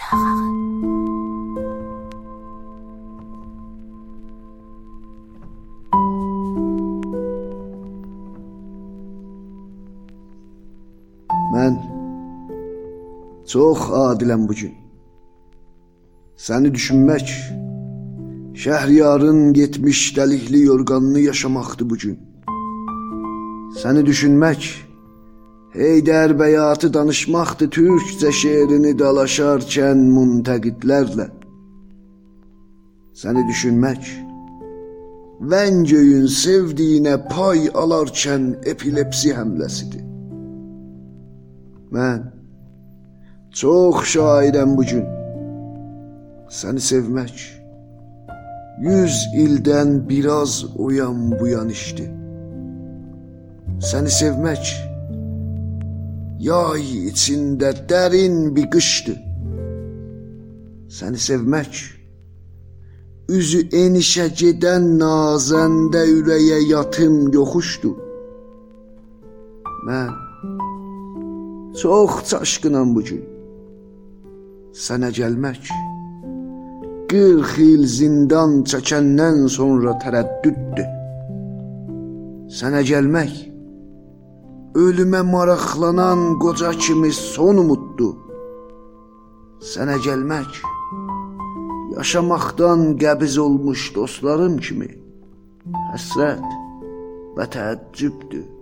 Çağağı. Mən çox adiləm bu gün. Səni düşünmək, şəhriyarın getmiş dəlikli yorğanını yaşamaqdır bu gün. Səni düşünmək, Heydər bəyatı danışmaqdır türkcə şeirini dalaşarkən müntəqidlərlə. Səni düşünmək, Vəngöyün sevdiyinə pay alarkən epilepsi həmləsidir. Mən çox şairəm bu gün. Səni sevmək 100 ildən biraz oyan bu yan işdi. Səni sevmək yay içində dərin bir qışdı. Səni sevmək üzü enişə gedən nazəndə ürəyə yatım yoxuşdu. Mən çox çaşqınam bu gün. Sənə gəlmək 40 il zindan çəkəndən sonra tərəddüddür. Sənə gəlmək ölümə maraqlanan qoca kimi son umuddur. Sənə gəlmək yaşamaqdan qəbiz olmuş dostlarım kimi həsrət və təəccübdür.